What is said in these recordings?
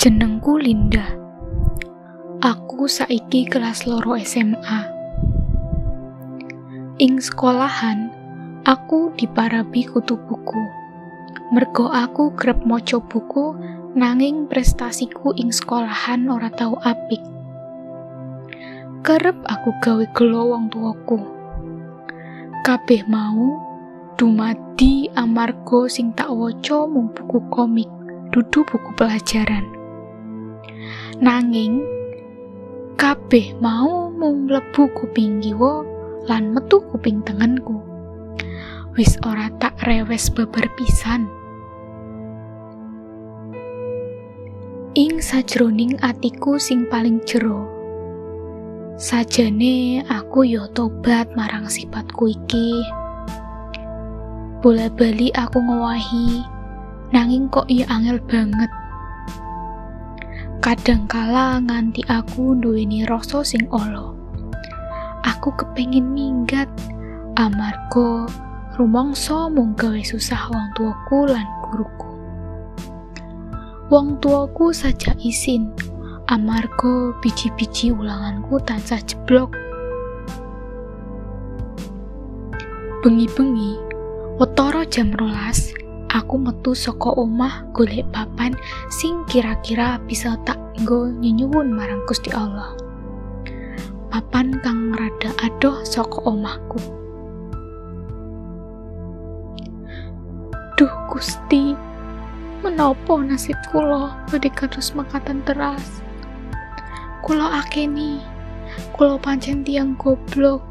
Jenengku Linda. Aku saiki kelas loro SMA. Ing sekolahan, aku diparabi kutu buku. Mergo aku grep maca buku nanging prestasiku ing sekolahan ora tau apik. Kerep aku gawe gelo wong tuaku. Kabeh mau dumadi amarga sing tak waca mung buku komik, dudu buku pelajaran. Nanging kabeh mau mung mlebu kuping kiwa lan metu kuping tengenku. Wis ora tak rewes beber pisan. Ing sajroning atiku sing paling jero. Sajane aku yo tobat marang sifatku iki. Bola bali aku ngowahi, nanging kok iya angel banget. Kadangkala nganti aku duweni rasa sing olo. Aku kepengin minggat, amarga rumangsa mung gawe susah wong tuaku lan guruku. Wong tuaku saja isin, amarga biji-biji ulanganku tansah jeblok. Bengi-bengi, wetara jam rolas, aku metu saka omah golek papan sing kira-kira bisa tak nggo nyenyuwun marang Gusti Allah. Papan kang rada adoh saka omahku. Duh Gusti, menopo nasib kula badhe kados mekatan teras. Kula akeni, kula pancen tiang goblok.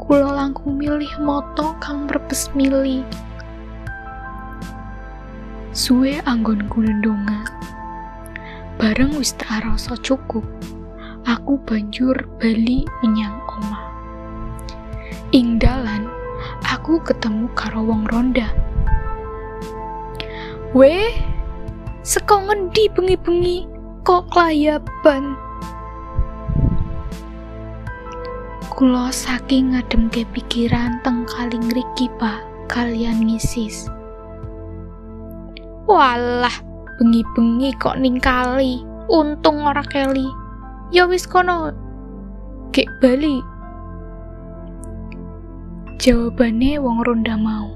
Kula langkung milih moto kang mrebes milih. Suwe anggonku ndonga. Bareng wis tak rasa cukup, aku banjur bali menyang omah. Ing dalan, aku ketemu karo wong ronda. Weh, seko ngendi bengi-bengi kok kelayaban? Kulo saking ngademke pikiran teng kaling riki pak kalian ngisis. Walah, bengi-bengi kok ning kali, untung ora keli. Ya wis kono, gek bali. Jawabane wong ronda mau.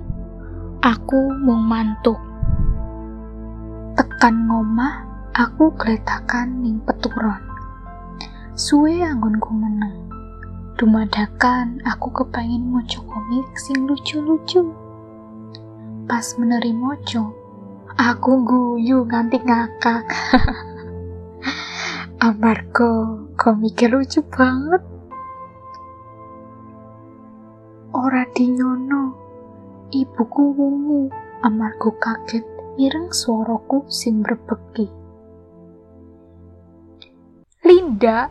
Aku mung mantuk. Tekan ngomah, aku gletakan ning peturon. Suwe anggonku meneng. Dumadakan aku kepengin moco komik sing lucu-lucu. Pas meneri moco, aku guyu nganti ngakak. Amarga komiknya lucu banget. Ora dinyono, ibuku wungu amarga kaget mireng suaraku sing berbeki. Linda,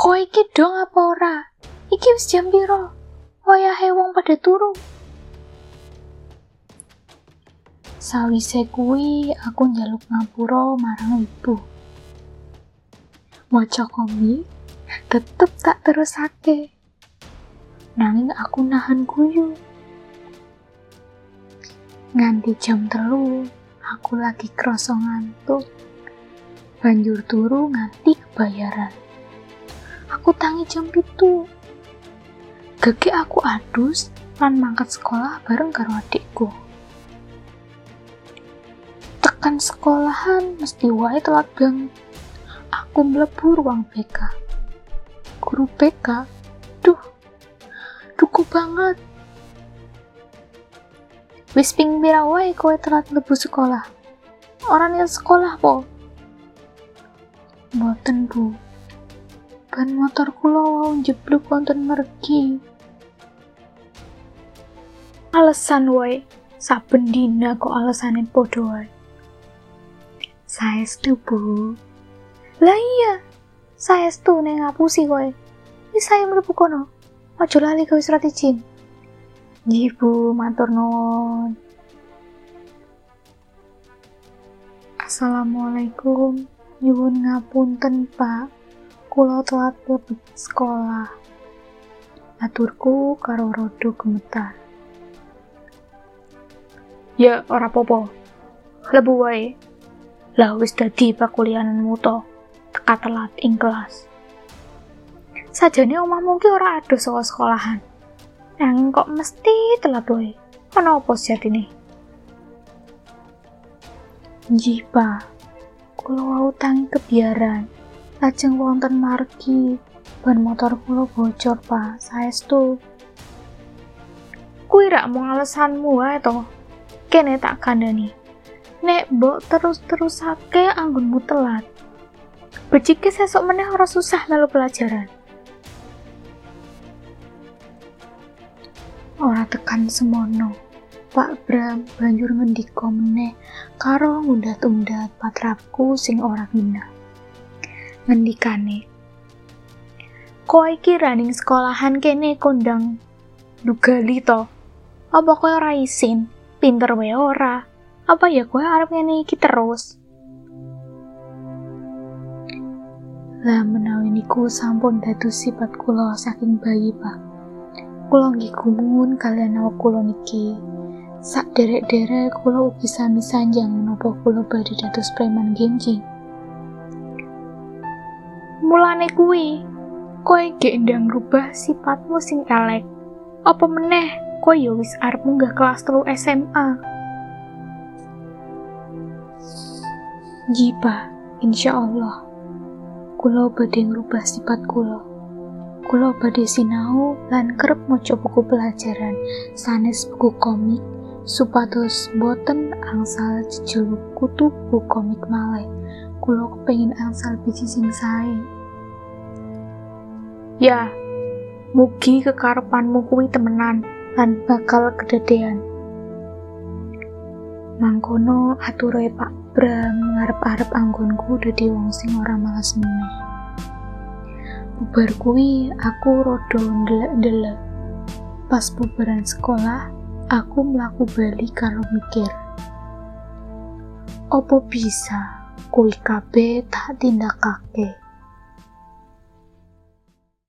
kowe iki dong apa ora? Iki wis jam piro? Wayahe wong pada turu. Sawise kuwi aku njaluk ngapura marang ibu. Maca komik tetep tak terusake. Nanging aku nahan guyu. Nganti jam telu, aku lagi kroso ngantuk. Banjur turu nganti kebayaran. Aku tangi jam pitu. Gege aku adus lan mangkat sekolah bareng karo adikku. Tekan sekolahan mesti wae telat banget. Aku mlebu ruang BK. Guru BK, duh, duku banget. Wis ping pira wae kowe telat mlebu sekolah? Orang yang sekolah po? Mboten bu. Ban motor kula wau jeblok wonten mergi. Alasan wae, saben dina kok alasane padha wae. Saestu bu. Lah iya, saestu ning ngapusi kowe. Wis saya mlebu kono. Aja lali kowe surat izin. Nggih bu, matur nuwun. Assalamualaikum. Nyuwun ngapunten, Pak. Kula telat mlebu sekolah. Aturku karo rodo gemetar. Ya, ora popo. Lebu. Lah wis dadi pakuliananmu to, teka telat ing kelas. Sajane omahmu ki ora ado saka sekolahan. Nanging kok mesti telat wae. Ana apa sejatine? Nggih, Pak. Kula wau kebiaran. Lajeng wonten margi ban motor kula bocor, Pak. Saestu. Kuwi rak mung alasanmu wae to. Kene tak kandhani. Nek mbok terus-terusake anggonmu telat. Becike sesuk meneh ora susah melu pelajaran. Ora tekan semono. Pak Bram banjur ngendika meneh karo ngundat-undat patrapku sing ora ngina. Ngendikane, Kowe iki raning sekolahan kene kondang dugali to. Apa kowe ora isin? Pinter wae ora. Apa ya kowe arep ngene iki terus? Lah menawi niku sampun dados sifat kula saking bayi, Pak. Kula nggih kalian awak kula niki. Sak derek-derek kula ugi sami sanjang menapa kula badhe dados preman genjing. Mulane kuwi, kowe gek ndang rubah sifatmu sing elek. Apa meneh kowe ya wis arep munggah kelas 3 SMA? Jipa, insya Allah. Kula badhe ngrubah sifat kula. Kula badhe sinau lan kerep maca buku pelajaran sanes buku komik supados boten angsal jejuluk kutu buku komik malih. Kula kepengin angsal biji sing sae. Ya, mugi kekarepanmu kuwi temenan lan bakal kedadean. Mangkono ature Pak Bram ngarep-arep anggonku dadi wong sing ora malas meneh. bubar kuwi aku rada ndelek-ndelek. Pas bubaran sekolah, aku mlaku bali karo mikir. Opo bisa kuwi kabeh tak tindakake?